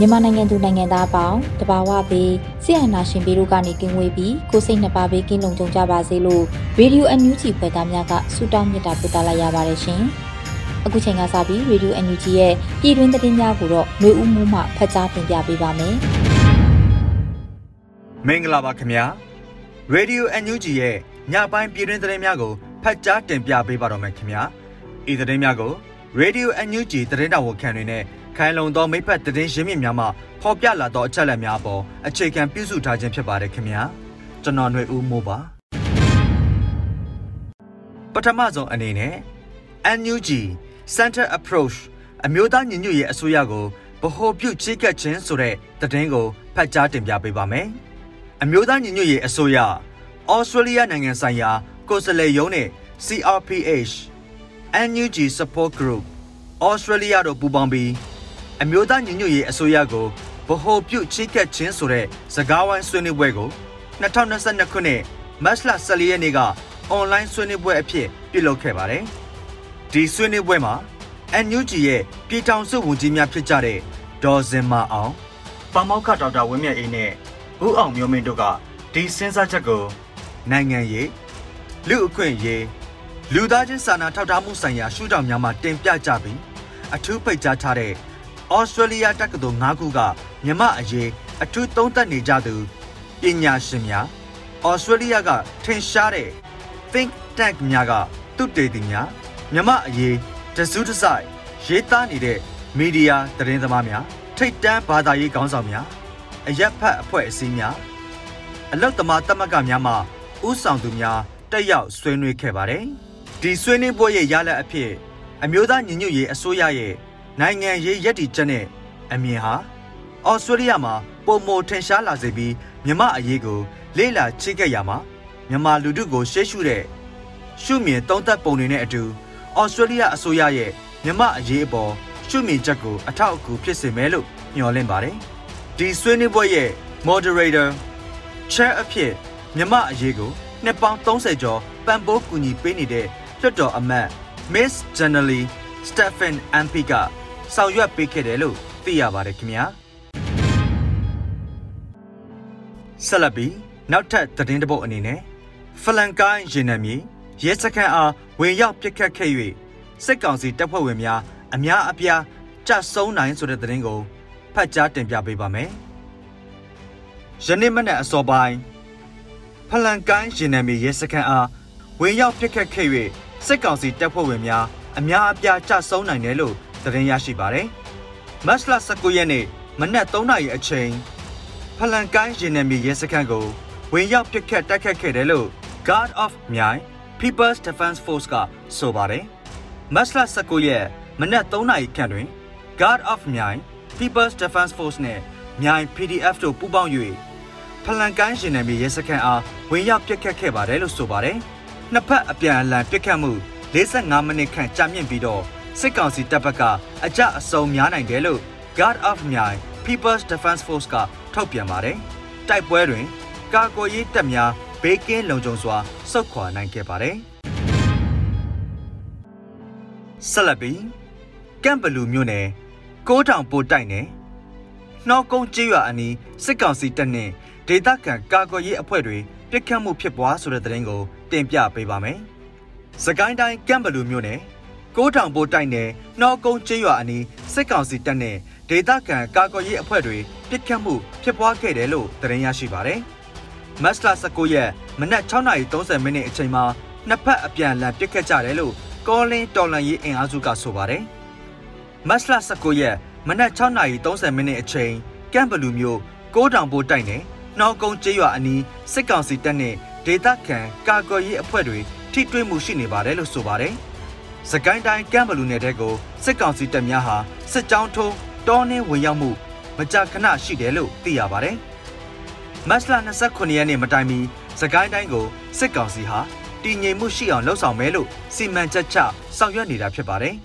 မြန်မာနိုင်ငံသူနိုင်ငံသားအပေါင်းတဘာဝပြီးဆရာနာရှင်ပြီးတို့ကနေကင်းဝေးပြီးကိုစိတ်နှစ်ပါးဘေးကင်းလုံခြုံကြပါစေလို့ရေဒီယိုအန်ယူဂျီဖွယ်သားများကဆုတောင်းမေတ္တာပို့သလိုက်ရပါတယ်ရှင်။အခုချိန်ကစပြီးရေဒီယိုအန်ယူဂျီရဲ့ပြည်တွင်းသတင်းများကိုတော့ຫນွေဦးမှုမှဖတ်ကြားတင်ပြပေးပါမယ်။မင်္ဂလာပါခင်ဗျာ။ရေဒီယိုအန်ယူဂျီရဲ့ညပိုင်းပြည်တွင်းသတင်းများကိုဖတ်ကြားတင်ပြပေးပါတော့မယ်ခင်ဗျာ။ဤသတင်းများကိုရေဒီယိုအန်ယူဂျီသတင်းတော်ဝန်ခံတွေနဲ့ ခိုင်လုံသောမိဖက်သတင်းရင်းမြစ်များမှဖော်ပြလာသောအချက်အလက်များအပေါ်အခြေခံပြုစုထားခြင်းဖြစ်ပါတယ်ခင်ဗျာကျွန်တော်ຫນွေဦးမိုးပါပထမဆုံးအနေနဲ့ NUG Center Approach အမျိုးသားညီညွတ်ရေးအစိုးရကိုဗဟိုပြုချိတ်ကပ်ခြင်းဆိုတဲ့သတင်းကိုဖတ်ကြားတင်ပြပေးပါမယ်အမျိုးသားညီညွတ်ရေးအစိုးရဩစတြေးလျနိုင်ငံဆိုင်ရာကိုယ်စားလှယ်ရုံးနဲ့ CRPH NUG Support Group ဩစတြေးလျတို့ပူးပေါင်းပြီး အမျိုးသားညီညွတ်ရေးအစိုးရကိုဗဟိုပြုချိတ်ကပ်ခြင်းဆိုတဲ့စကားဝိုင်းဆွေးနွေးပွဲကို2022ခုနှစ်မတ်လ14ရက်နေ့ကအွန်လိုင်းဆွေးနွေးပွဲအဖြစ်ပြုလုပ်ခဲ့ပါတယ်။ဒီဆွေးနွေးပွဲမှာ NUG ရဲ့ပြည်ထောင်စုဝန်ကြီးများဖြစ်ကြတဲ့ဒေါ်စင်မအောင်ပမောက္ခဒေါက်တာဝင်းမြတ်အေးနဲ့ဦးအောင်မျိုးမင်းတို့ကဒီစဉ်းစားချက်ကိုနိုင်ငံရေးလူအခွင့်အရေးလူသားချင်းစာနာထောက်ထားမှုဆိုင်ရာရှုထောင့်များမှာတင်ပြကြပြီးအထူးပိတ်ကြားထားတဲ့ ဩစတြေးလျတက္ကသိုလ်၅ခုကမြမအရေးအထူးသုံးသပ်နေကြသူပညာရှင်များဩစတြေးလျကထင်ရှားတဲ့ think tank များကသူတေသီများမြမအရေးတစုတစိုက်ရေးသားနေတဲ့မီဒီယာသတင်းသမားများထိတ်တန်းဘာသာရေးခေါင်းဆောင်များအရက်ဖတ်အဖွဲ့အစည်းများအလုတ်သမားတမကများမှဥဆောင်သူများတက်ရောက်ဆွေးနွေးခဲ့ပါတယ်ဒီဆွေးနွေးပွဲရဲ့ရလဒ်အဖြစ်အမျိုးသားညီညွတ်ရေးအစိုးရရဲ့ နိုင်ငံရေးရည်တည်ချက်နဲ့အမြင်ဟာဩစတြေးလျမှာပုံမထင်ရှားလာစေပြီးမြမအရေးကိုလေ့လာချိခဲ့ရမှာမြန်မာလူထုကိုရှေ့ရှုတဲ့ရှုမြင်သုံးသပ်ပုံတွေနဲ့အတူဩစတြေးလျအစိုးရရဲ့မြမအရေးအပေါ်ရှုမြင်ချက်ကိုအထောက်အကူဖြစ်စေမယ်လို့မျှော်လင့်ပါတယ်။ဒီဆွေးနွေးပွဲရဲ့ moderator chair အဖြစ်မြမအရေးကိုနှစ်ပေါင်း30ကျော်ပံ့ပိုးကူညီပေးနေတဲ့လွှတ်တော်အမတ် Miss Generally Stephen Ampi က ဆောင်ရွက်ပေးခဲ့တယ်လို့သိရပါတယ်ခင်ဗျာဆက်လက်ပြီးနောက်ထပ်သတင်းတပုတ်အနေနဲ့ဖလန်ကိုင်းရင်နံမြေရဲစခန်းအားဝင်ရောက်ပစ်ခတ်ခဲ့၍စစ်ကောင်စီတပ်ဖွဲ့ဝင်များအများအပြားကြဆုံးနိုင်ဆိုတဲ့သတင်းကိုဖတ်ကြားတင်ပြပေးပါမယ်ယနေ့မနက်အစောပိုင်းဖလန်ကိုင်းရင်နံမြေရဲစခန်းအားဝင်ရောက်ပစ်ခတ်ခဲ့၍စစ်ကောင်စီတပ်ဖွဲ့ဝင်များအများအပြားကြဆုံးနိုင်တယ်လို့ သတင်းရရှိပါတယ်။မတ်လ19ရက်နေ့မနက်3နာရီအချိန်ဖလန်ကိုင်းရင်နယ်မြေရဲစခန်းကိုဝင်ရောက်ပစ်ခတ်တိုက်ခတ်ခဲ့တယ်လို့ Guard of မြိုင် People's Defense Force ကဆိုပါတယ်။မတ်လ19ရက်မနက်3နာရီခန့်တွင် Guard of မြိုင် People's Defense Force နဲ့မြိုင် PDF တို့ပူးပေါင်း၍ဖလန်ကိုင်းရင်နယ်မြေရဲစခန်းအားဝင်ရောက်ပစ်ခတ်ခဲ့ပါတယ်လို့ဆိုပါတယ်။နှစ်ဖက်အပြန်အလှန်ပစ်ခတ်မှု45မိနစ်ခန့်ကြာမြင့်ပြီးတော့ စစ်ကောင်စီတပ်ဘက်ကအကြအစုံများနိုင်တယ်လို့ Guard of မြိုင် People's Defense Force ကထုတ်ပြန်ပါတယ်။တိုက်ပွဲတွင် ကာကွယ်ရေးတပ်များဘေးကင်းလုံခြုံစွာစုခွာနိုင်ခဲ့ပါတယ်။ဆက်လက်ပြီးကမ်ဘလူမြို့နယ်ကိုးတောင်ပိုတိုက်နယ်နှောကုန်းကျေးရွာအနီးစစ်ကောင်စီတပ်နှင့်ဒေသခံကာကွယ်ရေးအဖွဲ့တွေပြစ်ခတ်မှုဖြစ်ပွားဆိုတဲ့သတင်းကိုတင်ပြပေးပါမယ်။စကိုင်းတိုင်းကမ်ဘလူမြို့နယ် ကိုးထောင်ပိုးတိုက်နယ်နှောကုန်းကျေးရွာအနီးစစ်ကောင်စီတပ်နဲ့ဒေသခံကာကွယ်ရေးအဖွဲ့တွေပစ်ခတ်မှုဖြစ်ပွားခဲ့တယ်လို့သတင်းရရှိပါတယ်။မတ်လ19ရက်မနက်6:30မိနစ်အချိန်မှာနှစ်ဖက်အပြန်အလှန်ပစ်ခတ်ကြတယ်လို့ကောလင်းတော်လန်ရေးအင်အားစုကဆိုပါတယ်။မတ်လ19ရက်မနက်6:30မိနစ်အချိန်ကမ်ဘလူမျိုးကိုးတောင်ပိုးတိုက်နယ်နှောကုန်းကျေးရွာအနီးစစ်ကောင်စီတပ်နဲ့ဒေသခံကာကွယ်ရေးအဖွဲ့တွေထိတွေ့မှုရှိနေပါတယ်လို့ဆိုပါတယ်။ စကိုင်းတိုင်းကမ်ဘလူနယ်တဲကိုစစ်ကောင်စီတပ်များဟာစစ်ကြောင်းထုံးတောနှင်းဝင်ရောက်မှုမကြာခဏရှိတယ်လို့သိရပါတယ်။မတ်လ29ရက်နေ့မတိုင်မီစကိုင်းတိုင်းကိုစစ်ကောင်စီဟာတည်ငြိမ်မှုရှိအောင်လှုံ့ဆော်မယ်လို့စီမံချက်ချဆောင်ရွက်နေတာဖြစ်ပါတယ်။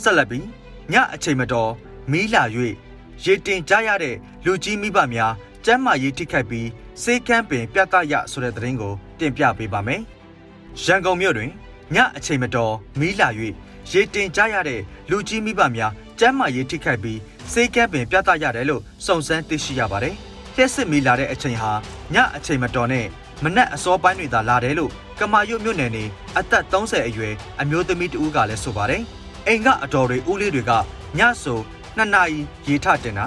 ဆက်လက်ပြီးညအချိန်မတော်မီးလာ၍ရေတင်ကြရတဲ့လူကြီးမိဘများကျမ်းမာရေးထိခိုက်ပြီးစေကမ်းပင်ပြသရဆိုတဲ့သတင်းကိုတင်ပြပေးပါမယ်။ ရန်ကုန်မြို့တွင်ညအချိန်မတော်မီးလာ၍ရေတင်ကြရတဲ့လူကြီးမိဘများကျမ်းမာရေးထိခိုက်ပြီးစေကမ်းပင်ပြသရတယ်လို့စုံစမ်းသိရှိရပါတယ်။လျှက်စစ်မီလာတဲ့အချိန်ဟာညအချိန်မတော်နဲ့မနက်အစောပိုင်းတွေသာလာတယ်လို့ကမာရွတ်မြို့နယ်နေအသက်30အရွယ်အမျိုးသမီးတဦးကလည်းဆိုပါတယ်။အိမ်ကအတော်တွေဦးလေးတွေကညဆိုနှစ်နာရီရေထတင်တာ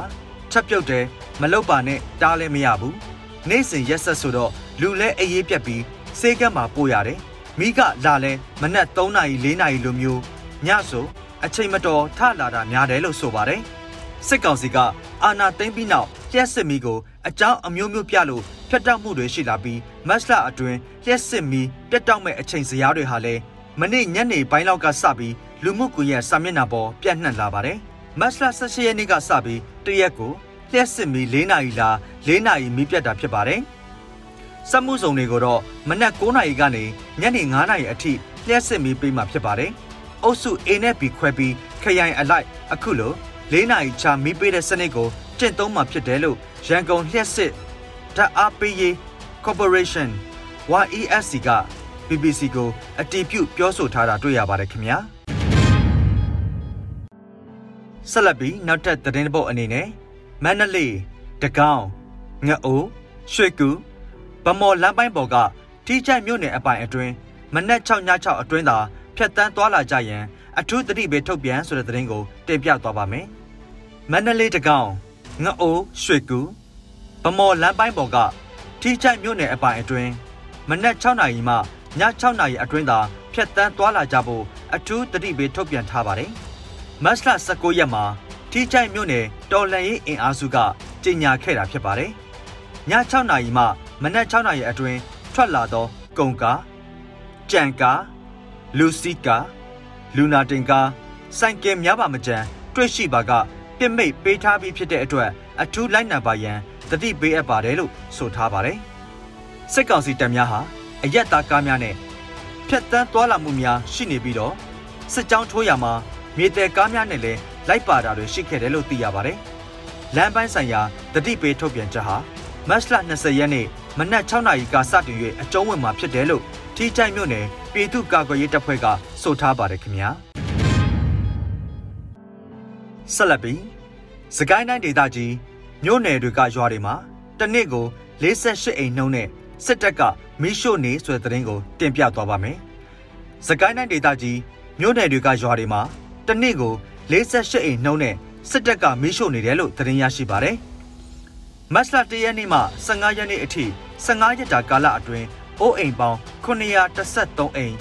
ချက်ပြုတ်တယ်မလုတ်ပါနဲ့တားလည်းမရဘူး။နေ့စဉ်ရက်ဆက်ဆိုတော့လူလဲအေးရေးပြက်ပြီးစေကမ်းမှာပို့ရတယ်။ မိကလာလဲမနက်3နာရီ4နာရီလိုမျိုးညဆိုအချိန်မတော်ထလာတာများတယ်လို့ဆိုပါတယ်။စစ်ကောင်စီကအာဏာသိမ်းပြီးနောက်လျှက်စစ်မီကိုအကြောင်းအမျိုးမျိုးပြလို့ဖြတ်တောက်မှုတွေရှိလာပြီးမတ်လအတွင်းလျှက်စစ်မီပြတ်တောက်မဲ့အချိန်စရာတွေဟာလည်းမနေ့ညနေပိုင်းလောက်ကစပြီးလူမှုကွန်ရက်စာမျက်နှာပေါ်ပြန့်နှံ့လာပါတယ်။မတ်လ18ရက်နေ့ကစပြီးတရက်ကိုလျှက်စစ်မီ၄နာရီလာ၄နာရီမီးပြတ်တာဖြစ်ပါတယ်။ စက်မှုစုံတွေကိုတော့မနက်9နာရီကနေညနေ9နာရီအထိလျှက်စစ်မီးပေးမှာဖြစ်ပါတယ်။အုပ်စု A နဲ့ B ခွဲပြီးခရိုင်အလိုက်အခုလို၄နာရီချမီးပေးတဲ့စနစ်ကိုကျင့်သုံးမှာဖြစ်တယ်လို့ရန်ကုန်လျှက်စစ်ဓာတ်အားပေးရေး Corporation YESC က BBC ကိုအတည်ပြုပြောဆိုထားတာတွေ့ရပါတယ်ခင်ဗျာဆက်လက်ပြီးနောက်ထပ်သတင်းပုတ်အနေနဲ့မန္တလေးတကောင်းငအိုးရွှေကူ ဗမော်လမ်းပိုင်းပေါ်ကထိချိုက်မြို့နယ်အပိုင်အတွင်းမနက်6ည6အတွင်းသာဖြတ်တန်းသွားလာကြရန်အထူးသတိပေးထုတ်ပြန်ဆိုတဲ့သတင်းကိုတင်ပြသွားပါမယ်မန္တလေးတကောင်းငအိုးရွှေကူဗမော်လမ်းပိုင်းပေါ်ကထိချိုက်မြို့နယ်အပိုင်အတွင်းမနက်6နာရီမှည6နာရီအတွင်းသာဖြတ်တန်းသွားလာကြဖို့အထူးသတိပေးထုတ်ပြန်ထားပါတယ်။မတ်လ19ရက်မှာထိချိုက်မြို့နယ်တော်လန်ရေးအင်အားစုကကြေညာခဲ့တာဖြစ်ပါတယ်။ည6နာရီမှ မနက်6နာရီအတွင်းထွက်လာသောကုန်ကား၊ကြံကား၊လူစီကား၊လူနာတင်ကား၊စိုင်ကယ်များပါမကြံတွေ့ရှိပါကပြစ်မိတ်ပေးထားပြီးဖြစ်တဲ့အတွက်အထူးလိုက်နံပါရန်တတိပေးအပ်ပါတယ်လို့ဆိုထားပါတယ်။စစ်ကောင်စီတပ်များဟာအရက်သားကားများနဲ့ဖြတ်တန်းသွားလာမှုများရှိနေပြီးတော့စစ်ကြောင်းထိုးရမှာမြေတဲကားများနဲ့လည်းလိုက်ပါတာတွေရှိခဲ့တယ်လို့သိရပါတယ်။လမ်းပိုင်းဆိုင်ရာတတိပေးထုတ်ပြန်ချက်ဟာမတ်လ20ရက်နေ့ မနက်6နာရီကစတင်၍အကျုံးဝင်မှာဖြစ်တယ်လို့ထိကြိုက်မြို့နယ်ပြည်သူ့ကာကွယ်ရေးတပ်ဖွဲ့ကဆိုထားပါတယ်ခင်ဗျာ။ဆက်လက်ပြီးစကိုင်းတိုင်းဒေသကြီးမြို့နယ်တွေကရွာတွေမှာတနစ်ကို48အိမ်နှုံးနဲ့စစ်တပ်ကမီးရှို့နေဆိုတဲ့သတင်းကိုတင်ပြသွားပါမယ်။စကိုင်းတိုင်းဒေသကြီးမြို့နယ်တွေကရွာတွေမှာတနစ်ကို48အိမ်နှုံးနဲ့စစ်တပ်ကမီးရှို့နေတယ်လို့သတင်းရရှိပါတယ်။မတ်လ၁ရက်နေ့မှ15ရက်နေ့အထိ 15ရက်တာကာလအတွင်းအိုးအိမ်ပေါင်း913အိမ်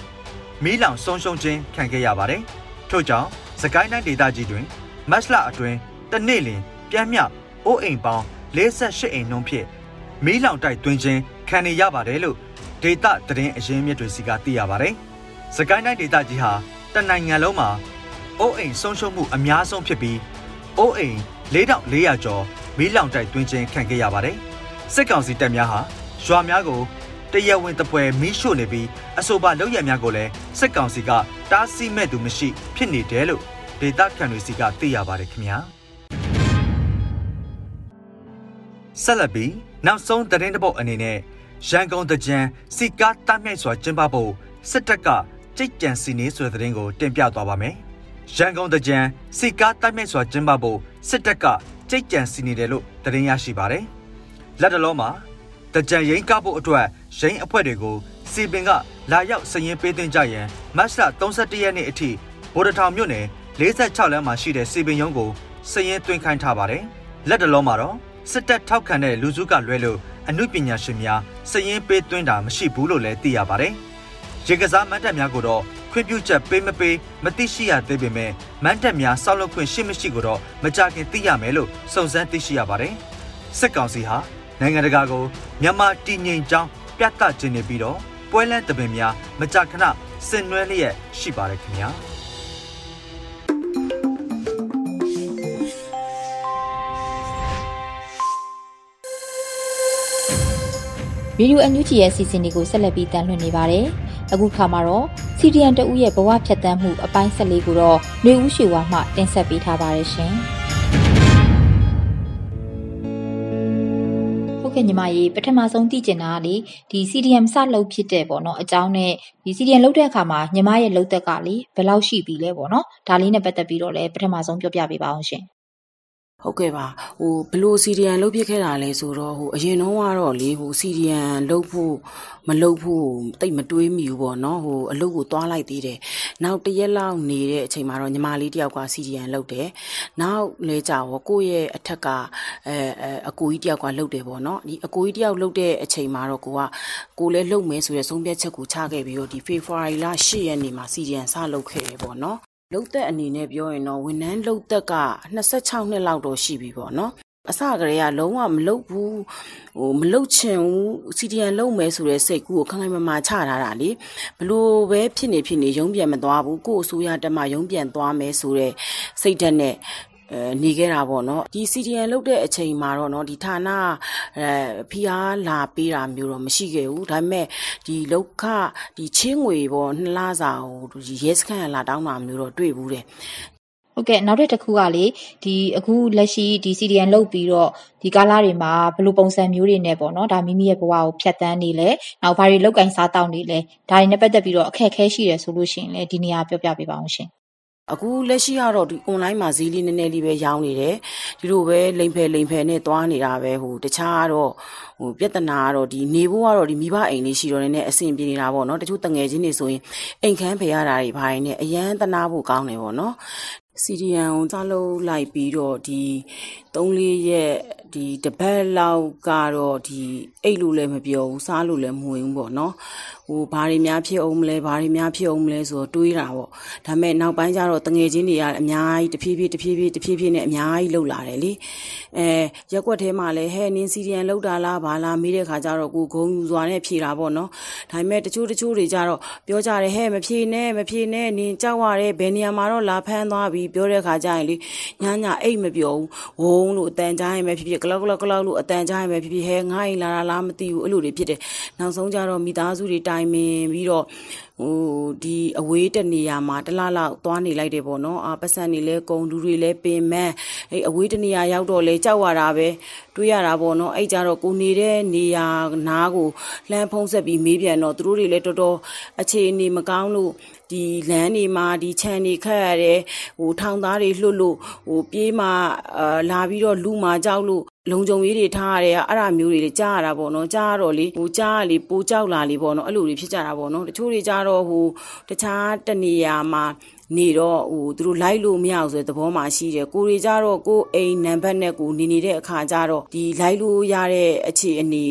မီးလောင်ဆုံးရှုံးခြင်းခံခဲ့ရပါတယ်။ထို့ကြောင့်စကိုင်းတိုင်းဒေသကြီးတွင်မတ်လအတွင်းတနေ့လင်ပြန်မြအိုးအိမ်ပေါင်း48အိမ်နှုန်းဖြင့်မီးလောင်တိုက်သွင်းခြင်းခံနေရပါတယ်လို့ဒေတာသတင်းအရင်းမြစ်တွေစီကသိရပါတယ်။စကိုင်းတိုင်းဒေသကြီးဟာတနိုင်ငံလုံးမှာအိုးအိမ်ဆုံးရှုံးမှုအများဆုံးဖြစ်ပြီးအိုးအိမ်4400ကျော်မီးလောင်တိုက်သွင်းခြင်းခံခဲ့ရပါတယ်။စစ်ကောင်စီတပ်များဟာ ရွာများကိုတရဝင်းတပွဲမီးရှို့နေပြီးအဆိုပါလောက်ရများကိုလည်းစစ်ကောင်စီကတားဆီးမဲ့သူမရှိ ဖြစ်နေတယ်လို့ဒေတာခံတွေစီကသိရပါတယ်ခင်ဗျာ။ဆက်လက်ပြီးနောက်ဆုံးသတင်းတစ်ပုဒ်အနေနဲ့ရန်ကုန်တကြံစီကားတမြိုက်စွာကျင်းပဖို့စစ်တပ်ကကြိတ်ကြံစီနေဆိုတဲ့သတင်းကိုတင်ပြသွားပါမယ်။ရန်ကုန်တကြံစီကားတမြိုက်စွာကျင်းပဖို့စစ်တပ်ကကြိတ်ကြံစီနေတယ်လို့သတင်းရရှိပါတယ်။လက်တလုံးမှာ တကြံရင်ကားဖို့အတွက်ရင်အဖွဲ့တွေကိုစစီပင်ကလာရောက်စရင်ပေးသွင်းကြရန်မတ်လ31ရက်နေ့အထိဗိုလ်တထောင်မြို့နယ်46လမ်းမှာရှိတဲ့စီပင်ရုံးကိုစရင်သွင်းခိုင်းထားပါတယ်။လက်တလုံးမှာတော့စစ်တပ်ထောက်ခံတဲ့လူစုကလွဲလို့အမှုပညာရှင်များစရင်ပေးသွင်းတာမရှိဘူးလို့လည်းသိရပါတယ်။ရေကစားမတ်တပ်များကိုတော့ခွင့်ပြုချက်ပေးမပေးမသိရှိရသေးပေမဲ့မန်တက်များစောက်လုပ်ခွင့်ရှိမရှိကိုတော့မကြခင်သိရမယ်လို့စုံစမ်းသိရှိရပါတယ်။စစ်ကောင်စီဟာ နိုင်ငံတကာကိုမြန်မာတည်ငြိမ်ကြောင်းပြသခြင်းနေပြီးတော့ပွဲလန်းတပင်များမကြခဏဆင်နွှဲလျက်ရှိပါတယ်ခင်ဗျာ။ရေဒီယိုအန်ယူဂျီရဲ့အစီအစဉ်လေးကိုဆက်လက်ပြီးတင်လွှင့်နေပါတယ်။အခုခါမှာတော့စီဒီအန်တဦးရဲ့ဘဝဖြတ်သန်းမှုအပိုင်း၁၄ကိုတော့နှွေဦးရွှေဝါမှတင်ဆက်ပေးထားပါတယ်ရှင်။ ဟုတ်ကဲ့ညီမကြီးပထမဆုံးသိကျင်တာကလေဒီ CDM စလုပ်ဖြစ်တဲ့ပေါ့နော်အကြောင်းနဲ့ဒီ CDM လုပ်တဲ့အခါမှာညီမရဲ့လုပ်သက်ကလေဘယ်လောက်ရှိပြီလဲပေါ့နော်ဒါလေးနဲ့ပတ်သက်ပြီးတော့လည်းပထမဆုံးပြောပြပေးပါအောင်ရှင် ဟုတ်ကဲ့ပါဟိုဘလို့စီဒီယန်လုတ်ပြခဲ့တာလဲဆိုတော့ဟိုအရင်တော့ကတော့လေဟိုစီဒီယန်လုတ်ဖို့မလုတ်ဖို့တိတ်မတွေးမိဘူးပေါ့နော်ဟိုအလုတ်ကိုသွားလိုက်သေးတယ်နောက်တရက်လောက်နေတဲ့အချိန်မှာတော့ညီမလေးတယောက်ကစီဒီယန်လုတ်တယ်နောက်လေကြာဟောကိုယ့်ရဲ့အထက်ကအဲအကိုကြီးတယောက်ကလုတ်တယ်ပေါ့နော်ဒီအကိုကြီးတယောက်လုတ်တဲ့အချိန်မှာတော့ကိုကကိုလည်းလုတ်မယ်ဆိုရယ်ဆုံးဖြတ်ချက်ကိုချခဲ့ပြီးတော့ဒီဖေဖော်ဝါရီလ10ရက်နေ့မှာစီဒီယန်စလုတ်ခဲ့တယ်ပေါ့နော် လုတ်သက်အနေနဲ့ပြောရင်တော့ဝန်ထမ်းလုတ်သက်က26နှစ်လောက်တော့ရှိပြီပေါ့နော်အစကတည်းကလုံးဝမလုတ်ဘူးဟိုမလုတ်ချင်ဘူးစီဒီယန်လုတ်မယ်ဆိုတဲ့စိတ်ကူးကိုခိုင်ခိုင်မာမာချထားတာလေဘလို့ပဲဖြစ်နေဖြစ်နေရုံးပြန်မသွားဘူးကို့အစိုးရတက်မှရုံးပြန်သွားမယ်ဆိုတဲ့စိတ်ဓာတ်နဲ့အဲ နေခဲ့တာပေါ့နော်ဒီ CDN လုတ်တဲ့အချိန်မှာတော့နော်ဒီဌာနအဲဖီအားလာပေးတာမျိုးတော့မရှိခဲ့ဘူးဒါပေမဲ့ဒီလုတ်ခဒီချင်းငွေပေါ့နှစ်လစာဟိုရဲစခန်းလာတောင်းတာမျိုးတော့တွေ့ဘူးတယ်ဟုတ်ကဲ့နောက်တစ်ခုကလေဒီအခုလက်ရှိဒီ CDN လုတ်ပြီးတော့ဒီကားလာတွေမှာဘယ်လိုပုံစံမျိုးတွေနဲ့ပေါ့နော်ဒါမိမိရဲ့ဘဝကိုဖြတ်တန်းနေလဲနောက်ဘာတွေလောက်ကင်စားတောင်းနေလဲဒါတွေနဲ့ပတ်သက်ပြီးတော့အခက်အခဲရှိတယ်ဆိုလို့ရှိရင်လေဒီနေရာပြောပြပေးပါအောင်ရှင် အခုလက်ရှိကတော့ဒီ online မှာဈေးလေးနည်းနည်းလေးပဲရောင်းနေတယ်ဒီလိုပဲလိမ်ဖယ်လိမ်ဖယ်နဲ့သွားနေတာပဲဟိုတခြားကတော့ဟိုပြဿနာကတော့ဒီနေဖို့ကတော့ဒီမိဘအိမ်လေးရှိတော့နေအဆင်ပြေနေတာပေါ့နော်တချို့တငယ်ချင်းတွေဆိုရင်အိမ်ခန်းဖယ်ရတာတွေဘာတွေနဲ့အရန်တနာဖို့ကောင်းတယ်ပေါ့နော်စီဒီယန်ကိုကြားလို့လိုက်ပြီးတော့ဒီ3-4ရက်ဒီတပတ်လောက်ကတော့ဒီအိတ်လို့လည်းမပြောဘူးစားလို့လည်းမဝင်ဘူးပေါ့နော် ဟိုဘာတွေများဖြစ်အောင်မလဲဘာတွေများဖြစ်အောင်မလဲဆိုတော့တွေးတာပေါ့ဒါပေမဲ့နောက်ပိုင်းကျတော့တငယ်ချင်းတွေကအများကြီးတဖြည်းဖြည်းတဖြည်းဖြည်းတဖြည်းဖြည်းနဲ့အများကြီးလှုပ်လာတယ်လေအဲရက်ွက်ထဲမှာလည်းဟဲ့နင်းစီဒီယန်လှုပ်တာလားဘာလားမေးတဲ့ခါကျတော့ကိုဂုံယူစွာနဲ့ဖြေတာပေါ့နော်ဒါပေမဲ့တချို့တချို့တွေကျတော့ပြောကြတယ်ဟဲ့မဖြေနဲ့မဖြေနဲ့နင်းကြောက်ရတယ်ဘယ်နေရာမှာတော့လာဖမ်းသွားပြီပြောတဲ့ခါကျရင်လေညညအိတ်မပြောဘူးဝုန်းလို့အတန်ကြားရင်ပဲဖြစ်ဖြစ်ကလောက်ကလောက်ကလောက်လို့အတန်ကြားရင်ပဲဖြစ်ဖြစ်ဟဲငါ့အိမ်လာတာလားမသိဘူးအဲ့လိုတွေဖြစ်တယ်နောက်ဆုံးကျတော့မိသားစုတွေတိုင်ပင်ပြီးတော့ဟိုဒီအဝေးတနေရာမှာတလားလောက်သွားနေလိုက်တယ်ပေါ့နော်အာပတ်စံနေလဲကုံလူတွေလဲပင်မန်းအဲ့အဝေးတနေရာရောက်တော့လဲကြောက်ရတာပဲတွေးရတာပေါ့နော်အဲ့ကြတော့ကိုနေတဲ့နေရာနားကိုလှမ်းဖုံးဆက်ပြီးမေးပြန်တော့သူတို့တွေလည်းတော်တော်အခြေအနေမကောင်းလို့ ဒီလမ်းတွေမှာဒီခြံတွေခတ်ရတယ်ဟိုထောင်သားတွေလှုပ်လို့ဟိုပြေးမှအာလာပြီးတော့လူမှကြောက်လို့လုံကြုံရေးတွေထားရတယ်အဲ့ဒါမျိုးတွေကြားရတာပေါ့နော်ကြားရတော့လေဟိုကြားရလေပိုကြောက်လာလေပေါ့နော်အဲ့လိုတွေဖြစ်ကြတာပေါ့နော်တချို့တွေကြားတော့ဟိုတခြားတနေရာမှာ နေတော့ဟိုသူတို့လိုက်လို့မရအောင်ဆိုတဲ့သဘောမှရှိတယ်ကိုတွေကြတော့ကိုအိမ်နံပါတ်နဲ့ကိုနေနေတဲ့အခါကျတော့ဒီလိုက်လို့ရတဲ့အခြေအနေ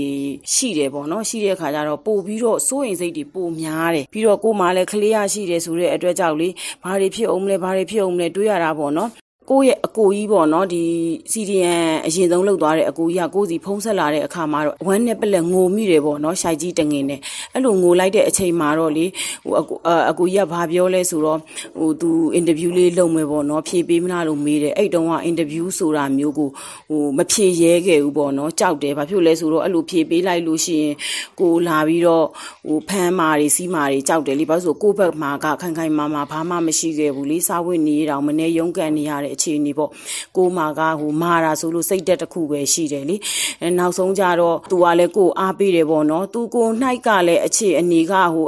ရှိတယ်ပေါ့နော်ရှိတဲ့အခါကျတော့ပို့ပြီးတော့စိုးရင်စိတ်တွေပိုများတယ်ပြီးတော့ကိုမှလည်းကလေးရရှိတယ်ဆိုတဲ့အတွက်ကြောင့်လေဘာတွေဖြစ်အောင်မလဲဘာတွေဖြစ်အောင်မလဲတွေးရတာပေါ့နော် ကိုယ့်ရဲ့အကိုကြီးပေါ့နော်ဒီ CDN အရင်ဆုံးလောက်သွားတဲ့အကိုကြီးကကိုစီဖုံးဆက်လာတဲ့အခါမှာတော့ဝမ်းနဲ့ပလက်ငိုမိတယ်ပေါ့နော်ရှိုက်ကြီးတငင်နဲ့အဲ့လိုငိုလိုက်တဲ့အချိန်မှာတော့လေဟိုအကိုအကိုကြီးကဘာပြောလဲဆိုတော့ဟိုသူအင်တာဗျူးလေးလုပ်မယ်ပေါ့နော်ဖြေပေးမလားလို့မေးတယ်အဲ့တုန်းကအင်တာဗျူးဆိုတာမျိုးကိုဟိုမဖြေရဲခဲ့ဘူးပေါ့နော်ကြောက်တယ်ဘာဖြစ်လဲဆိုတော့အဲ့လိုဖြေပေးလိုက်လို့ရှိရင်ကိုလာပြီးတော့ဟိုဖမ်းမာတွေစီးမာတွေကြောက်တယ်လေဘာလို့ဆိုကိုယ့်ဘက်မှာကခိုင်ခိုင်မာမာဘာမှမရှိခဲ့ဘူးလေစားဝတ်နေရအောင်မနေရုန်းကန်နေရတဲ့အအခြေအနေပေါ့ကိုမာကဟိုမာတာဆိုလို့စိတ်တက်တစ်ခုပဲရှိတယ်လေအဲနောက်ဆုံးကြတော့သူကလည်းကိုအားပေးတယ်ပေါ့နော်သူကိုနှိုက်ကလည်းအခြေအနေကဟို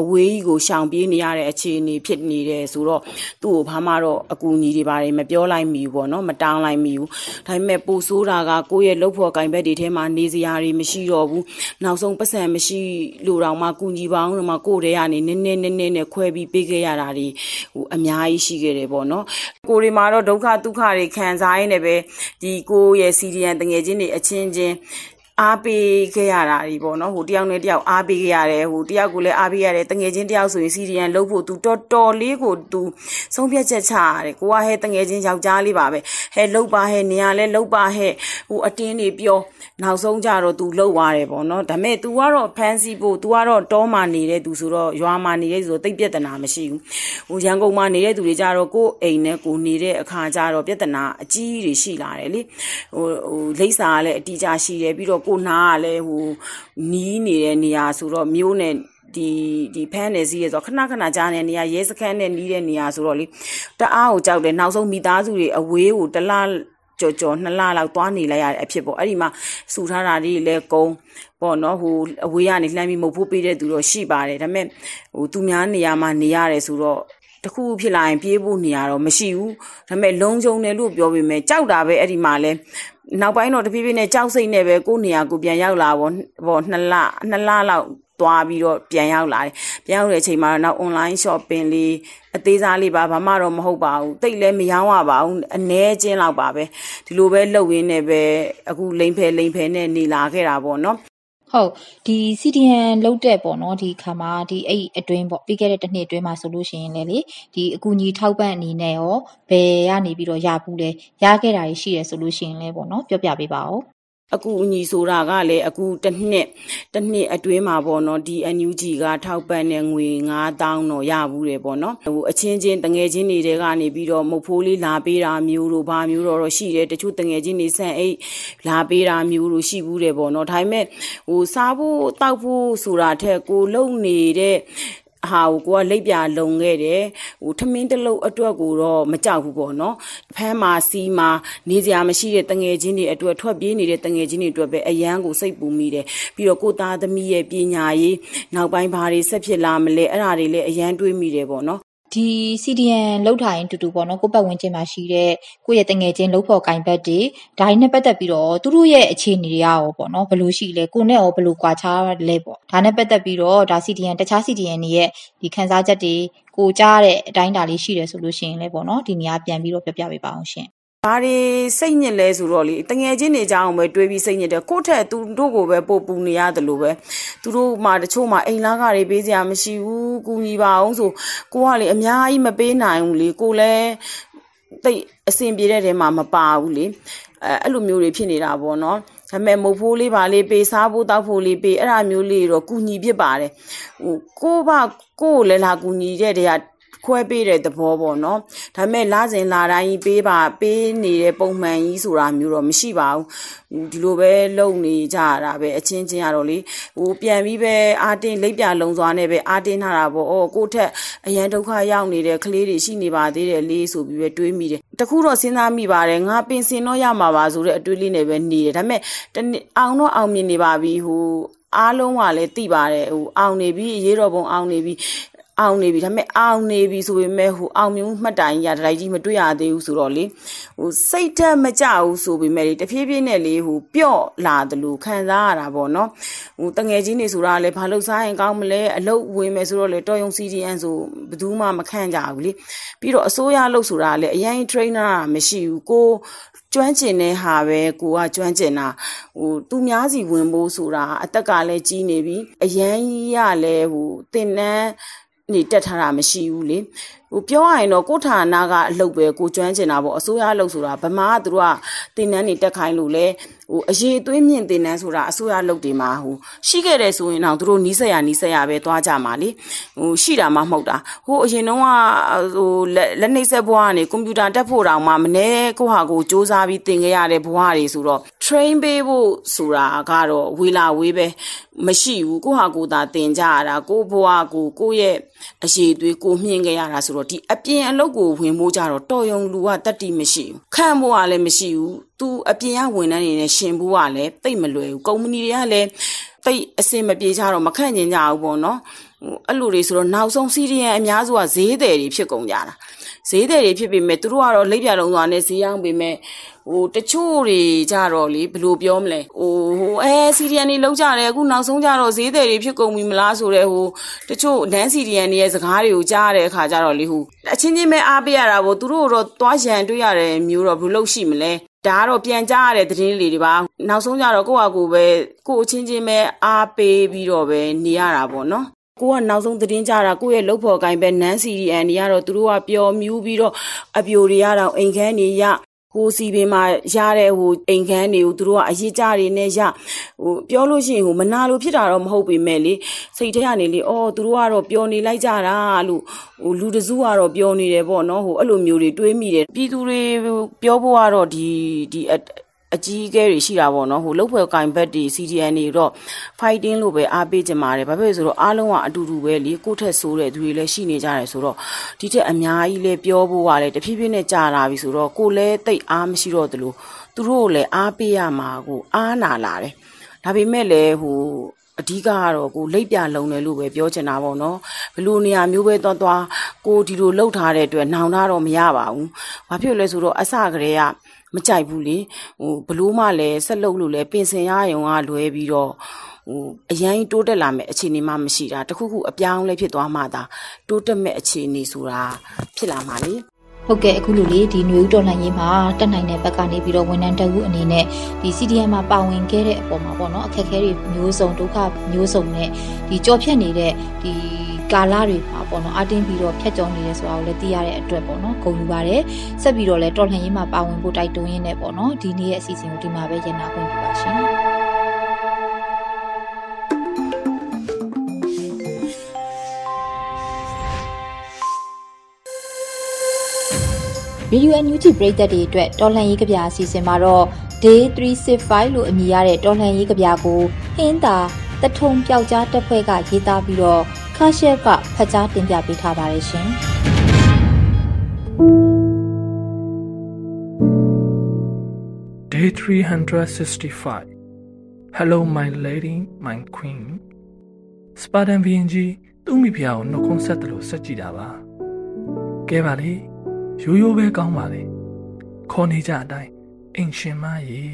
အဝေးကြီးကိုရှောင်ပြေးနေရတဲ့အခြေအနေဖြစ်နေတယ်ဆိုတော့သူ့ကိုဘာမှတော့အကူအညီတွေပါတယ်မပြောလိုက်မိဘူးပေါ့နော်မတောင်းလိုက်မိဘူးဒါပေမဲ့ပိုဆိုးတာကကိုယ့်ရဲ့လှုပ်ဖို့ကင်ဘက်တွေထဲမှာနေစရာတွေမရှိတော့ဘူးနောက်ဆုံးပတ်စံမရှိလို့တော့မှကူညီပါအောင်တော့မှကိုယ့်ထဲကနေနည်းနည်းနည်းနည်းနဲ့ခွဲပြီးပေးခဲ့ရတာတွေဟိုအများကြီးရှိခဲ့တယ်ပေါ့နော်ကိုတွေမှာတော့ဒုက္ခဒုက္ခတွေခံစားရင်းနဲ့ပဲဒီကိုယ့်ရဲ့စီဒီယန်တငယ်ချင်းတွေအချင်းချင်း အားပေးခဲ့ရတာဒီပေါ့နော်ဟိုတယောက်နဲ့တယောက်အားပေးခဲ့ရတယ်ဟိုတယောက်ကိုလည်းအားပေးရတယ်တငယ်ချင်းတယောက်ဆိုရင်စီရီယန်လှုပ်ဖို့ तू တော်တော်လေးကို तू ဆုံးဖြတ်ချက်ချရတယ်ကိုကဟဲတငယ်ချင်းယောက်ျားလေးပါပဲဟဲလှုပ်ပါဟဲနေရာလဲလှုပ်ပါဟဲဟိုအတင်းနေပြောနောက်ဆုံးကြတော့ तू လှုပ်သွားတယ်ပေါ့နော်ဒါပေမဲ့ तू ကတော့ဖန်စီဖို့ तू ကတော့တောမှာနေတဲ့သူဆိုတော့ရွာမှာနေတဲ့သူဆိုတိတ်ပြဿနာမရှိဘူးဟိုရန်ကုန်မှာနေတဲ့သူတွေကြတော့ကိုယ်အိမ်နဲ့ကိုနေတဲ့အခါကြတော့ပြဿနာအကြီးတွေရှိလာတယ်လေဟိုဟိုလိမ့်စာကလည်းအတီးကြရှိတယ်ပြီးတော့ ကိုနာကလည်းဟိုနီးနေတဲ့နေရာဆိုတော့မျိုးနဲ့ဒီဒီဖမ်းနေစီးရဆိုခဏခဏကြားနေနေရရဲစခန်းနဲ့နီးတဲ့နေရာဆိုတော့လေတအားကိုကြောက်တယ်နောက်ဆုံးမိသားစုတွေအဝေးကိုတလားကြော်ကြော်နှစ်လလောက်သွားနေလိုက်ရတဲ့အဖြစ်ပေါ့အဲ့ဒီမှာစူထားတာတွေလည်းကုန်းပေါ့နော်ဟိုအဝေးကနေလှမ်းပြီးမုတ်ဖို့ပေးတဲ့သူတော့ရှိပါတယ်ဒါပေမဲ့ဟိုသူများနေရာမှာနေရတယ်ဆိုတော့တခုဖြစ်လာရင်ပြေးဖို့နေရတော့မရှိဘူးဒါပေမဲ့လုံခြုံတယ်လို့ပြောပေမဲ့ကြောက်တာပဲအဲ့ဒီမှာလဲ နောက်ပိုင်းတော့တဖြည်းဖြည်းနဲ့ကြောက်စိတ်နဲ့ပဲကိုယ့်နေရာကိုပြန်ရောက်လာပေါ့ပေါ့နှစ်လနှစ်လလောက်သွားပြီးတော့ပြန်ရောက်လာတယ်ပြန်ရောက်တဲ့အချိန်မှာတော့နောက် online shopping လေးအသေးစားလေးပါဘာမှတော့မဟုတ်ပါဘူးတိတ်လည်းမရောင်းရပါဘူးအ ਨੇ ချင်းလောက်ပါပဲဒီလိုပဲလှုပ်ရင်းနဲ့ပဲအခုလိန်ဖယ်လိန်ဖယ်နဲ့နေလာခဲ့တာပေါ့နော် ဟုတ်ဒီ CDN လောက်တဲ့ပေါ့နော်ဒီခါမှာဒီအဲ့အတွင်းပေါ့ပြီးခဲ့တဲ့တစ်နှစ်အတွင်းမှာဆိုလို့ရှိရင်လည်းလေဒီအကူအညီထောက်ပံ့အနေနဲ့ရောဘယ်ကနေပြီးတော့ရဘူးလဲရခဲ့တာရှိရဆိုလို့ရှိရင်လည်းပေါ့နော်ပြောပြပေးပါဦး အကူအညီဆိုတာကလည်းအခုတစ်နှစ်တစ်နှစ်အတွင်းမှာပေါ့နော်ဒီ NUG ကထောက်ပံ့တဲ့ငွေ9000တော့ရဘူးတယ်ပေါ့နော်ဟိုအချင်းချင်းတငယ်ချင်းတွေတဲကနေပြီးတော့မုတ်ဖိုးလေးလာပေးတာမျိုးတို့ဘာမျိုးတော့ရှိတယ်တချို့တငယ်ချင်းတွေဆန်အိတ်လာပေးတာမျိုးတို့ရှိဘူးတယ်ပေါ့နော်ဒါပေမဲ့ဟိုစားဖို့တောက်ဖို့ဆိုတာထက်ကိုလုံနေတဲ့ ဟာကိုကိုကလိပ်ပြလုံခဲ့တယ်ဟိုထမင်းတလုံးအတွက်ကိုတော့မကြောက်ဘူးပေါ့နော်ဖမ်းမာစီမာနေစရာမရှိတဲ့တငယ်ချင်းတွေအတွက်ထွက်ပြေးနေတဲ့တငယ်ချင်းတွေအတွက်ပဲအရန်ကိုစိတ်ပူမိတယ်ပြီးတော့ကိုသားသမီးရဲ့ပညာရေးနောက်ပိုင်းဘာတွေဆက်ဖြစ်လာမလဲအဲ့ဒါတွေလည်းအရန်တွေးမိတယ်ပေါ့နော် ဒီ CDN လောက်ထားရင်တူတူပေါ့နော်ကိုပတ်ဝန်းကျင်မှာရှိတဲ့ကိုယ့်ရဲ့တငယ်ချင်းလောက်ဖို့ကင်ဘတ်တွေဒါနဲ့ပတ်သက်ပြီးတော့သူတို့ရဲ့အခြေအနေတွေရောပေါ့နော်ဘယ်လိုရှိလဲကိုနဲ့ရောဘယ်လိုကွာခြားလဲပေါ့ဒါနဲ့ပတ်သက်ပြီးတော့ဒါ CDN တခြား CDN တွေရဲ့ဒီခန်းစားချက်တွေကိုကြားတဲ့အတိုင်းအတာလေးရှိတယ်ဆိုလို့ရှိရင်လည်းပေါ့နော်ဒီနေရာပြန်ပြီးတော့ပြောပြပေးပါအောင်ရှင် ဘာတွေစိတ်ညစ်လဲဆိုတော့လေတငယ်ချင်းတွေကြောင်းပဲတွေးပြီးစိတ်ညစ်တယ်ကိုယ့်ထက်သူတို့ကိုပဲပို့ပူနေရတယ်လို့ပဲသူတို့မှတချို့မှအိမ်လားကတွေပေးစရာမရှိဘူးကူညီပါအောင်ဆိုကိုကလေအများကြီးမပေးနိုင်ဘူးလေကိုလည်းတိတ်အဆင်ပြေတဲ့တဲမှာမပါဘူးလေအဲအဲ့လိုမျိုးတွေဖြစ်နေတာပေါ့နော်ဒါပေမဲ့မုတ်ဖိုးလေးပါလေးပေးစားဖို့တောက်ဖို့လေးပေးအဲ့ဒါမျိုးလေးတော့ကူညီဖြစ်ပါတယ်ဟိုကိုဘကိုလည်းလာကူညီတဲ့တဲက ခွဲပေးတဲ့သဘောပေါ့နော်ဒါပေမဲ့လစဉ်လာတိုင်းပေးပါပေးနေတဲ့ပုံမှန်ကြီးဆိုတာမျိုးတော့မရှိပါဘူးဒီလိုပဲလုံနေကြရတာပဲအချင်းချင်းရတော့လေဟိုပြန်ပြီးပဲအာတင်းလိပ်ပြလုံစွာနဲ့ပဲအာတင်းထားတာပေါ့အော်ကိုထက်အရန်ဒုက္ခရောက်နေတဲ့ကလေးတွေရှိနေပါသေးတယ်လေးဆိုပြီးပဲတွေးမိတယ်တခုတော့စဉ်းစားမိပါတယ်ငါပင်စင်တော့ရမှာပါဆိုတဲ့အတွေးလေးနဲ့ပဲနေတယ်ဒါပေမဲ့အောင်တော့အောင်မြင်နေပါပြီဟိုအားလုံးကလည်းသိပါတယ်ဟိုအောင်နေပြီရေးတော်ပုံအောင်နေပြီ အောင်နေပြီဒါပေမဲ့အောင်နေပြီဆိုပေမဲ့ဟိုအောင်မြင်မှုမှတ်တိုင်ရဒရိုက်ကြီးမတွေ့ရသေးဘူးဆိုတော့လေဟိုစိတ်ဓာတ်မကြဘူးဆိုပေမဲ့တဖြည်းဖြည်းနဲ့လေဟိုပြော့လာတယ်လို့ခံစားရတာပေါ့နော်ဟိုတငယ်ချင်းတွေဆိုတာလေဘာလို့စားရင်ကောင်းမလဲအလုတ်ဝင်မယ်ဆိုတော့လေတော်ယုံ CDN ဆိုဘယ်သူမှမခံကြဘူးလေပြီးတော့အစိုးရလို့ဆိုတာလေအရင် trainer မရှိဘူးကိုကျွမ်းကျင်တဲ့ဟာပဲကိုကကျွမ်းကျင်တာဟိုသူများစီဝင်ဖို့ဆိုတာအသက်ကလည်းကြီးနေပြီအရန်ကြီးရလဲဟိုတင်နန်း နေတက်ထားတာမရှိဘူးလေ ဟိုပြောရရင်တော့ကိုဌာနကအလုပ်ပဲကိုကျွမ်းကျင်တာပေါ့အစိုးရအလုပ်ဆိုတာဗမာကသူတို့ကတင်နန်းနေတက်ခိုင်းလို့လဲဟိုအရေးသွေးမြင့်တင်နန်းဆိုတာအစိုးရအလုပ်တွေမှာဟိုရှိခဲ့တယ်ဆိုရင်တော့သူတို့နီးစက်ရနီးစက်ရပဲသွားကြမှာလေဟိုရှိတာမှမဟုတ်တာဟိုအရင်တော့ကဟိုလက်နှိပ်ဆက်ဘွားကနေကွန်ပျူတာတက်ဖို့တောင်မှမနေကိုဟာကိုစူးစမ်းပြီးသင်ခဲ့ရတဲ့ဘွားတွေဆိုတော့ train ပေးဖို့ဆိုတာကတော့ဝေလာဝေးပဲမရှိဘူးကိုဟာကိုသာသင်ကြရတာကိုဘွားကိုကိုရဲ့အရေးသွေးကိုမြင့်ခဲ့ရတာဆိုတော့တော့ဒီအပြင်အလုပ်ကိုဝင်ဖို့ကြတော့တော်ယုံလူကတတ်တိမရှိဘူးခန့်ဖို့ကလည်းမရှိဘူးသူအပြင်ကဝန်ထမ်းတွေနဲ့ရှင်ဖို့ကလည်းတိတ်မလွယ်ဘူးကုမ္ပဏီတွေကလည်းတိတ်အစင်မပြေကြတော့မခန့်ကျင်ကြဘူးပေါ့နော်ဟိုအဲ့လိုတွေဆိုတော့နောက်ဆုံးစီရီယံအများစုကဈေးတယ်တွေဖြစ်ကုန်ကြတာ ဈေးတယ်တွေဖြစ်ပေမဲ့သူတို့ကတော့လိပ်ပြလုံးသွားနဲ့ဈေးရောက်ပေမဲ့ဟိုတချို့တွေကြတော့လေဘယ်လိုပြောမလဲဟိုဟိုအဲစီရီယန်တွေလောက်ကြတယ်အခုနောက်ဆုံးကြတော့ဈေးတယ်တွေဖြစ်ကုန်ပြီမလားဆိုတော့ဟိုတချို့နန်းစီရီယန်တွေရဲ့စကားတွေကိုကြားရတဲ့အခါကျတော့လေဟိုအချင်းချင်းပဲအားပေးရတာပေါ့သူတို့တော့သွားရန်တွေ့ရတယ်မျိုးတော့ဘယ်လိုလုပ်ရှိမလဲဒါကတော့ပြန်ကြားရတဲ့သတင်းလေးတွေပါနောက်ဆုံးကြတော့ကိုယ့်ဟာကိုယ်ပဲကိုယ့်အချင်းချင်းပဲအားပေးပြီးတော့ပဲနေရတာပေါ့နော် ကိုကနောက်ဆုံးသတင်းကြတာကိုယ့်ရဲ့လုပ်ဖော်ကိုင်ပဲနန်းစီရီအန်တွေကတော့သူတို့ကပျော်မြူးပြီးတော့အပြိုတွေရတော့အိမ်ခန်းနေရဟိုစီပင်မှာရတဲ့ဟိုအိမ်ခန်းတွေကိုသူတို့ကအရေးကြတွေနဲ့ရဟိုပြောလို့ရှိရင်ဟိုမနာလို့ဖြစ်တာတော့မဟုတ်ပေမဲ့လေစိတ်ထဲကနေလေအော်သူတို့ကတော့ပျော်နေလိုက်ကြတာလို့ဟိုလူတစုကတော့ပျော်နေတယ်ပေါ့နော်ဟိုအဲ့လိုမျိုးတွေတွေးမိတယ်ပြည်သူတွေပြောဖို့ကတော့ဒီဒီ အကြီးအကဲတွေရှိတာပေါ့နော်ဟိုလုတ်ဖွဲ့ကင်ဘက်တွေ CDN တွေတော့ fighting လို့ပဲအားပေးကြပါတယ်ဘာဖြစ်လို့ဆိုတော့အားလုံးကအတူတူပဲလေကိုယ့်ထက်ဆိုးတဲ့သူတွေလည်းရှိနေကြတယ်ဆိုတော့ဒီထက်အများကြီးလည်းပြောဖို့ကလည်းတဖြည်းဖြည်းနဲ့ကြာလာပြီဆိုတော့ကိုလည်းတိတ်အားမရှိတော့သလိုသူတို့လည်းအားပေးရမှာကိုအားနာလာတယ်ဒါပေမဲ့လည်းဟိုအဓိကကတော့ကိုလိပ်ပြလုံတယ်လို့ပဲပြောချင်တာပေါ့နော်ဘလို့နေရာမျိုးပဲသွားသွားကိုဒီလိုလှုပ်ထားတဲ့အတွက်နှောင်ထားတော့မရပါဘူးဘာဖြစ်လဲဆိုတော့အစကတည်းက မကြိုက်ဘူးလေဟိုဘလို့မှလည်းဆက်လုပ်လို့လည်းပင်စင်ရယုံကလွဲပြီးတော့ဟိုအရင်တိုးတက်လာမဲ့အခြေအနေမှမရှိတာတခုခုအပြောင်းလဲဖြစ်သွားမှသာတိုးတက်မဲ့အခြေအနေဆိုတာဖြစ်လာမှာလေဟုတ်ကဲ့အခုလိုလေဒီຫນွေဦးတော်လှန်ရေးမှာတက်နိုင်တဲ့ဘက်ကနေပြီးတော့ဝန်ထမ်းတအုပ်အနေနဲ့ဒီ CDM မှာပါဝင်ခဲ့တဲ့အပေါ်မှာပေါ့နော်အခက်အခဲတွေမျိုးစုံဒုက္ခမျိုးစုံနဲ့ဒီကြော်ဖြတ်နေတဲ့ဒီ ကာလတွေမှာပေါ့နော်အတင်းပြီးတော့ဖြတ်ကျော်နေတယ်ဆိုတာကိုလည်းသိရတဲ့အတွက်ပေါ့နော်ဂုဏ်ယူပါတယ်ဆက်ပြီးတော့လည်းတော်လှန်ရေးမှာပါဝင်ဖို့တိုက်တွန်းရင်းနဲ့ပေါ့နော်ဒီနေ့ရဲ့အစီအစဉ်ကိုဒီမှာပဲရန်နာခွင့်ပြုပါရှင်ဗီဒီယိုအန်ယူဂျီပရိသတ်တွေအတွက်တော်လှန်ရေးကြပြအစီအစဉ်မှာတော့ Day 365လို့အမည်ရတဲ့တော်လှန်ရေးကြပြကိုဟင်းသာတထုံပျောက်ကြားတက်ဖွဲ့ကရေးသားပြီးတော့ ခါရှက်ကဖတ်ကြားတင်ပြပေးထားပါတယ်ရှင်။ Day 365 Hello my lady my queen စပါဒန်ဘီရင်ကြီးသူ့မိဖုရားကိုနှုတ်ခွန်းဆက်တယ်လို့ဆက်ကြည့်တာပါကဲပါလေရိုးရိုးပဲကောင်းပါလေခေါ်နေကြအတိုင်းအိမ်ရှင်မရေ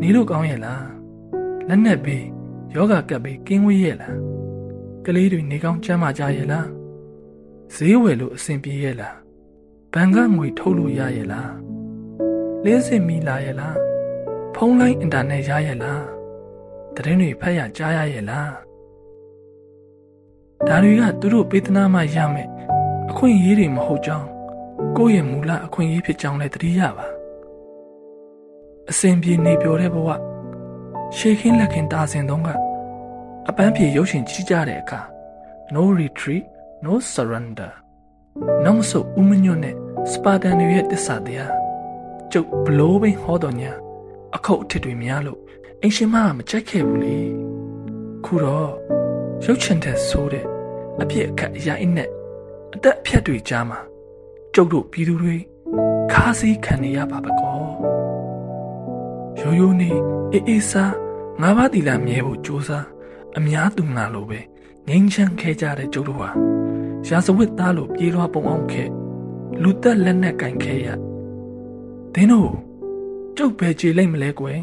နေလို့ကောင်းရဲ့လားလက်နဲ့ဘေးယောဂကပ်ဘေးကင်းဝေးရဲ့လား ကလေးတွေနေကောင်းကျမ်းမာကြရဲ့လားဈေးဝယ်လို့အဆင်ပြေရဲ့လားဘဏ်ကငွေထုတ်လို့ရရဲ့လားလင်းစင်မီလာရဲ့လားဖုန်းလိုင်းအင်တာနက်ရရဲ့လားတရင်တွေဖတ်ရကြားရရဲ့လားဒါတွေကသူတို့ပေးသနာမှရမယ်အခွင့်အရေးတွေမဟုတ်ကြောင်းကိုယ့်ရဲ့မူလအခွင့်အရေးဖြစ်ကြောင်းလည်းသတိရပါအစဉ်ပြေနေပြောတဲ့ဘဝရှေခင်းလက်ခင်တာစင်သုံးက အပန်းဖြေရုပ်ရှင်ကြီးကြတဲ့အခါ no retreat no surrender နောက်ဆုဦးမညွတ်နဲ့စပါတန်တွေရဲ့တစ္ဆာတရားကျုပ်ဘလိုးဘင်းဟောတော်ညာအခုတ်အထစ်တွေများလို့အင်ရှင်မကမကြိုက်ခဲ့ဘူးလေခုတော့ရုပ်ချင်တဲ့ဆိုးတဲ့အပြစ်အခတ်အရာအင်းနဲ့အသက်အဖြတ်တွေကြားမှာကျုပ်တို့ပြည်သူတွေခါးစည်းခံနေရပါပကောရိုးရိုးနေအေးအေးစားငါးပါးတီလာမြဲဖို့ကြိုးစား အများသူငါလိုပဲငိမ့်ချမ်းခဲကြတဲ့ကျုပ်တို့ဟာရာဇဝတ်သားလိုပြေးလွှားပုံအောင်ခဲ့လူသက်လက်နဲ့ကင်ခဲရဒင်းတို့ကျုပ်ပဲကြည်လိုက်မလဲကွယ်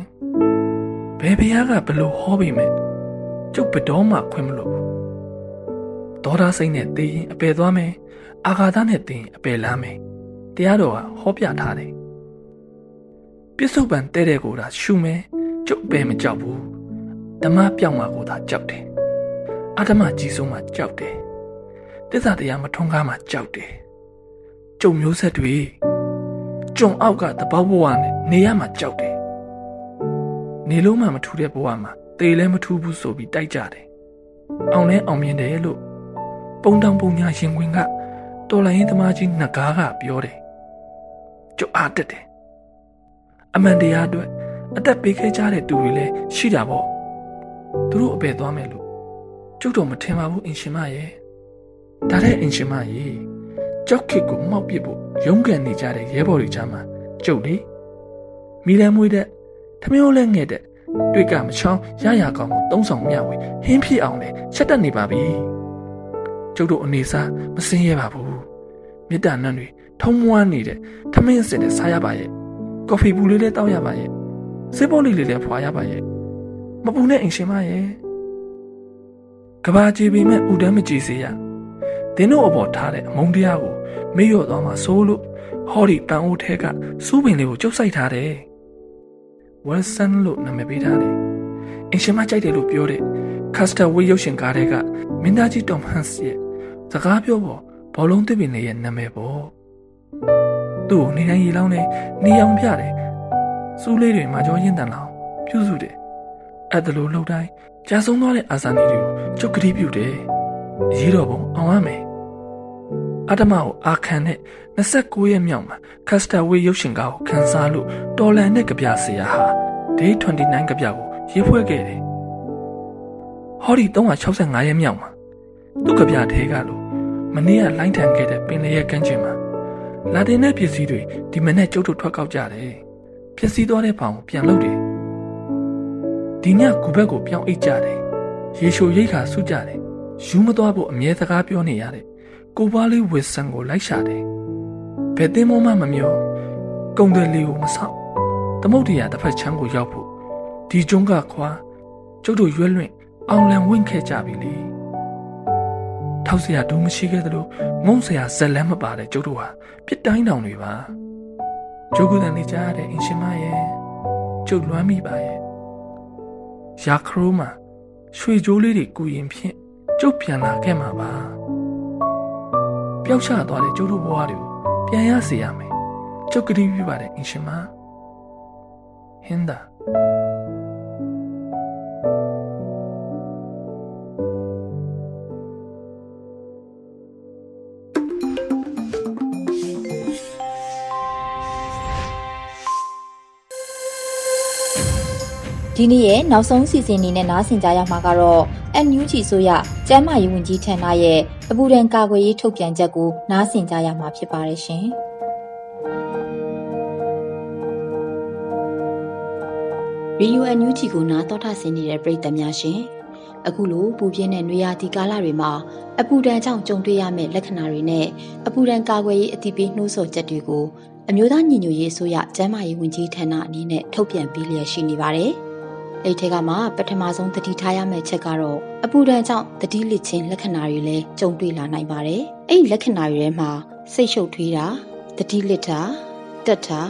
ဘယ်ဘုရားကဘလို့ဟောပြီမဲ့ကျုပ်ဘတော်မှခွင့်မလို့ဒေါ်ဒါစိမ့်နဲ့တေးရင်အပယ်သွားမယ်အာဃာတနဲ့တင်းအပယ်လမ်းမယ်တရားတော်ကဟောပြထားတယ်ပြစ္ဆုတ်ပံတဲ့တဲ့ကိုသာရှုမယ်ကျုပ်ပဲမကြောက်ဘူး ဓမ္မပြောင်းမှာကိုသာကြောက်တယ်အဓမ္မကြီးဆုံးမှာကြောက်တယ်တစ္ဆာတရားမထွန်းကားမှာကြောက်တယ်ကျုံမျိုးဆက်တွေကျုံအောက်ကတပေါက်ဘဝနဲ့နေရမှာကြောက်တယ်နေလို့မှမထူတဲ့ဘဝမှာတေလည်းမထူဘူးဆိုပြီးတိုက်ကြတယ်အောင်လဲအောင်မြင်တယ်လို့ပုံတောင်ပုံညာရှင်ခွင်ကတော်လိုင်းသမားကြီးငကားကပြောတယ်ကျုပ်အားတက်တယ်အမှန်တရားအတွက်အသက်ပေးခဲ့ကြတဲ့သူတွေလည်းရှိတာပေါ့ သူတို့အပယ်သွားမယ်လို့ကျုပ်တော့မထင်ပါဘူးအင်ရှင်မရဲ့ဒါတဲ့အင်ရှင်မရဲ့ကြောက်ခစ်ကိုမှောက်ပစ်ဖို့ရုန်းကန်နေကြတဲ့ရဲဘော်တွေကြားမှာကျုပ်လေမိလန်းမွေးတဲ့ထမင်းလဲငဲ့တဲ့တွေ့ကမချောင်းရရကောင်ကိုတုံးဆောင်မျှဝေဟင်းဖြစ်အောင်လဲချက်တက်နေပါပြီကျုပ်တို့အနေစားမစင်းရပါဘူးမေတ္တာနှံတွေထုံးမွားနေတဲ့ထမင်းစင်တဲ့စားရပါရဲ့ကော်ဖီဘူးလေးလည်းတောက်ရပါရဲ့ဆေးပေါလေးလေးလည်းဖွာရပါရဲ့ မပူနဲ့အိမ်ရှင်မရဲ့ကဘာကြီးပေမဲ့ဥဒန်းမကြည့်စေရဒင်းတို့အပေါ်ထားတဲ့အမုန်းတရားကိုမေ့လျော့သွားမှဆိုလို့ဟောဒီပန်အိုးထဲကစူးပင်လေးကိုကျုပ်ဆိုင်ထားတယ်ဝယ်ဆန်လို့နာမည်ပေးထားတယ်အင်ရှင်မကြိုက်တယ်လို့ပြောတဲ့ကတ်စတာဝေးရုပ်ရှင်ကားတွေကမင်းသားကြီးတော်ဟန်စ်ရဲ့စကားပြောပေါ်ဘောလုံးသစ်ပင်လေးရဲ့နာမည်ပေါ့သူ့ကိုနေတိုင်းရေလောင်းနေနေအောင်ပြတယ်စူးလေးတွေမှာကြောရင်းတန်လောင်ပြုစုတယ် အဲ့ဒါလိုလှုပ်တိုင်းကြာဆုံးသွားတဲ့အာဇာနည်တွေကိုကျုပ်ကတိပြုတယ်အရေးတော်ပုံအောင်ရမယ်အတ္တမကိုအာခံတဲ့29ရက်မြောက်မှာကတ်စတာဝေးရုပ်ရှင်ကားကိုခန်းစားလို့တော်လန်တဲ့ကြပြဆရာဟာ Day 29ကြပြကိုရေးဖွဲ့ခဲ့တယ်ဟောဒီ365ရက်မြောက်မှာသူ့ကြပြထဲကလို့မနေ့ကလိုင်းထန်ခဲ့တဲ့ပင်လယ်ရဲ့ကမ်းခြေမှာလာတင်တဲ့ပစ္စည်းတွေဒီမနေ့ကျုပ်တို့ထွက်ကောက်ကြတယ်ပစ္စည်းသွားတဲ့ဖောင်ပြန်လုပ်တယ် ဒီညကူဘက်ကိုပြောင်းအိတ်ကြတယ်ရေရှိုရိတ်ခါဆုကြတယ်ယူမသွားဖို့အမြဲစကားပြောနေရတယ်ကိုပွားလေးဝစ်ဆန်ကိုလိုက်ရှာတယ်ဘယ်တင်းမမမမျောကုံတယ်လေးကိုမဆောက်သမုတ်တရားတစ်ဖက်ချမ်းကိုရောက်ဖို့ဒီကျုံးကခွာကျုပ်တို့ရွက်လွင့်အောင်လံဝင့်ခဲ့ကြပြီလေထောက်စရာဒူးမရှိခဲ့သလိုငုံစရာဇက်လန်းမပါတဲ့ကျုပ်တို့ဟာပြစ်တိုင်းတောင်တွေပါကျုပ်ကတည်းကကြားရတဲ့အင်ရှင်မရဲ့ကျုပ်လွမ်းမိပါရဲ့ ရာခရိုးမှာရွှေကြိုးလေးတွေကူရင်ဖြင့်ကျုပ်ပြန်လာခဲ့မှာပါပျောက်ချသွားတဲ့ကျုပ်တို့ဘဝတွေကိုပြန်ရစေရမယ်ကျုပ်ကတိပြုပါတယ်အင်ရှင်မဟင်ဒါ ဒီနေ့ရဲ့နောက်ဆုံးစီစဉ်နေနဲ့နားဆင်ကြရမှာကတော့ NUG ဆိုရကျမ်းမာရေးဝန်ကြီးဌာနရဲ့အပူဒဏ်ကာကွယ်ရေးထုတ်ပြန်ချက်ကိုနားဆင်ကြရမှာဖြစ်ပါတယ်ရှင်။ရီယူ NUG ကိုနားတော်ထဆင်နေတဲ့ပရိသတ်များရှင်။အခုလိုပူပြင်းတဲ့နွေရာသီကာလတွေမှာအပူဒဏ်ကြောင့်ကြုံတွေ့ရမယ့်လက္ခဏာတွေနဲ့အပူဒဏ်ကာကွယ်ရေးအသိပေးနှိုးဆော်ချက်တွေကိုအမျိုးသားညီညွတ်ရေးအစိုးရကျန်းမာရေးဝန်ကြီးဌာနအနေနဲ့ထုတ်ပြန်ပေးလျက်ရှိနေပါတယ်။ အဲ့ထဲကမှပထမဆုံးသတိထားရမယ့်ချက်ကတော့အပူဒဏ်ကြောင့်သတိလစ်ခြင်းလက္ခဏာတွေလည်းကြုံတွေ့လာနိုင်ပါတယ်။အဲ့ဒီလက္ခဏာတွေထဲမှာစိတ်ရှုပ်ထွေးတာသတိလစ်တာတက်တာ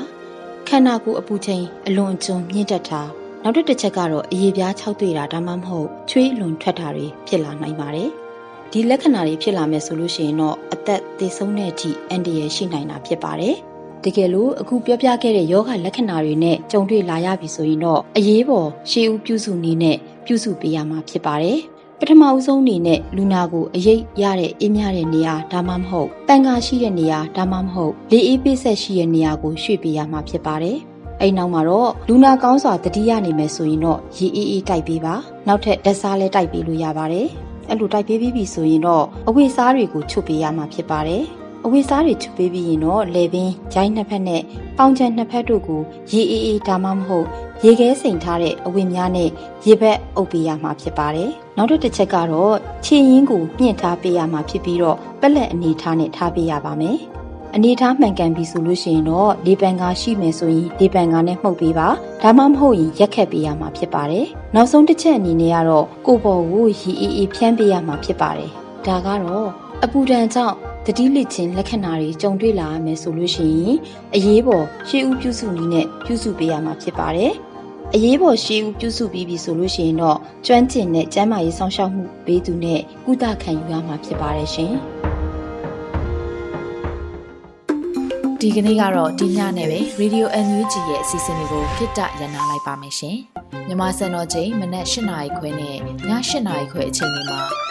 ခန္ဓာကိုယ်အပူချိန်အလွန်အကျွံမြင့်တက်တာနောက်တစ်တစ်ချက်ကတော့အရေပြားခြောက်တွေ့တာဒါမှမဟုတ်ချွေးလွန်ထွက်တာတွေဖြစ်လာနိုင်ပါတယ်။ဒီလက္ခဏာတွေဖြစ်လာမယ်ဆိုလို့ရှိရင်တော့အသက်သေဆုံးတဲ့အထိအန္တရာယ်ရှိနိုင်တာဖြစ်ပါတယ်။ တကယ်လို့အခုပြောပြခဲ့တဲ့ယောဂလက္ခဏာတွေနဲ့ကြုံတွေ့လာရပြီဆိုရင်တော့အရေးပေါ်ရှေးဦးပြုစုနည်းနဲ့ပြုစုပေးရမှာဖြစ်ပါတယ်ပထမဦးဆုံးအနေနဲ့လူနာကိုအရေးရတဲ့အေးမြတဲ့နေရာဒါမှမဟုတ်ပန်ကာရှိတဲ့နေရာဒါမှမဟုတ်လေအေးပေးဆက်ရှိတဲ့နေရာကိုရွှေ့ပေးရမှာဖြစ်ပါတယ်။အဲ့နောက်မှာတော့လူနာကောင်းစွာတတိယနေမယ်ဆိုရင်တော့ရေအေးအေးတိုက်ပေးပါ။နောက်ထပ်ဓာတ်စားလဲတိုက်ပေးလို့ရပါတယ်။အဲ့လိုတိုက်ပေးပြီးပြီဆိုရင်တော့အဝိစားတွေကိုချုပ်ပေးရမှာဖြစ်ပါတယ်။ အဝိစားတွေချုပ်ပေးပြီးရင်တော့လေပင်ဂျိုင်းနှစ်ဖက်နဲ့ပေါင်ချံနှစ်ဖက်တို့ကိုရေအေးအေးဒါမှမဟုတ်ရေခဲစိန်ထားတဲ့အဝိများနဲ့ရေဘက်အုပ်ပေးရမှာဖြစ်ပါတယ်။နောက်တစ်ချက်ကတော့ခြေရင်းကိုမြင့်ထားပေးရမှာဖြစ်ပြီးတော့ပက်လက်အနေထားနဲ့ထားပေးရပါမယ်။အနေထားမှန်ကန်ပြီဆိုလို့ရှိရင်တော့လေပန်ကားရှိမယ်ဆိုရင်လေပန်ကားနဲ့မှုတ်ပေးပါဒါမှမဟုတ်ရင်ရက်ခက်ပေးရမှာဖြစ်ပါတယ်နောက်ဆုံးတစ်ချက်အနေနဲ့ကတော့ကိုပေါ်ကိုရီအေးအေးဖြန်းပေးရမှာဖြစ်ပါတယ်ဒါကတော့အပူဒဏ်ကြောင့် တတိလစ်ခြင်းလက္ခဏာတွေကြုံတွေ့လာရမယ်ဆိုလို့ရှိရင်အရေးပေါ်ရှေးဦးပြုစုနည်းနဲ့ပြုစုပေးရမှာဖြစ်ပါတယ်။အရေးပေါ်ရှေးဦးပြုစုပြီးပြီဆိုလို့ရှိရင်တော့ကျွမ်းကျင်တဲ့ကျန်းမာရေးစောင့်ရှောက်မှုပေးသူနဲ့ကုသခံယူရမှာဖြစ်ပါတယ်ရှင်။ဒီကနေ့ကတော့ဒီညနဲ့ပဲ Radio NUG ရဲ့အစီအစဉ်လေးကိုခਿੱတရနာလိုက်ပါမယ်ရှင်။မြမစံတော်ချိန်မနက်၈နာရီခွဲနဲ့ည၈နာရီခွဲအချိန်တွေမှာ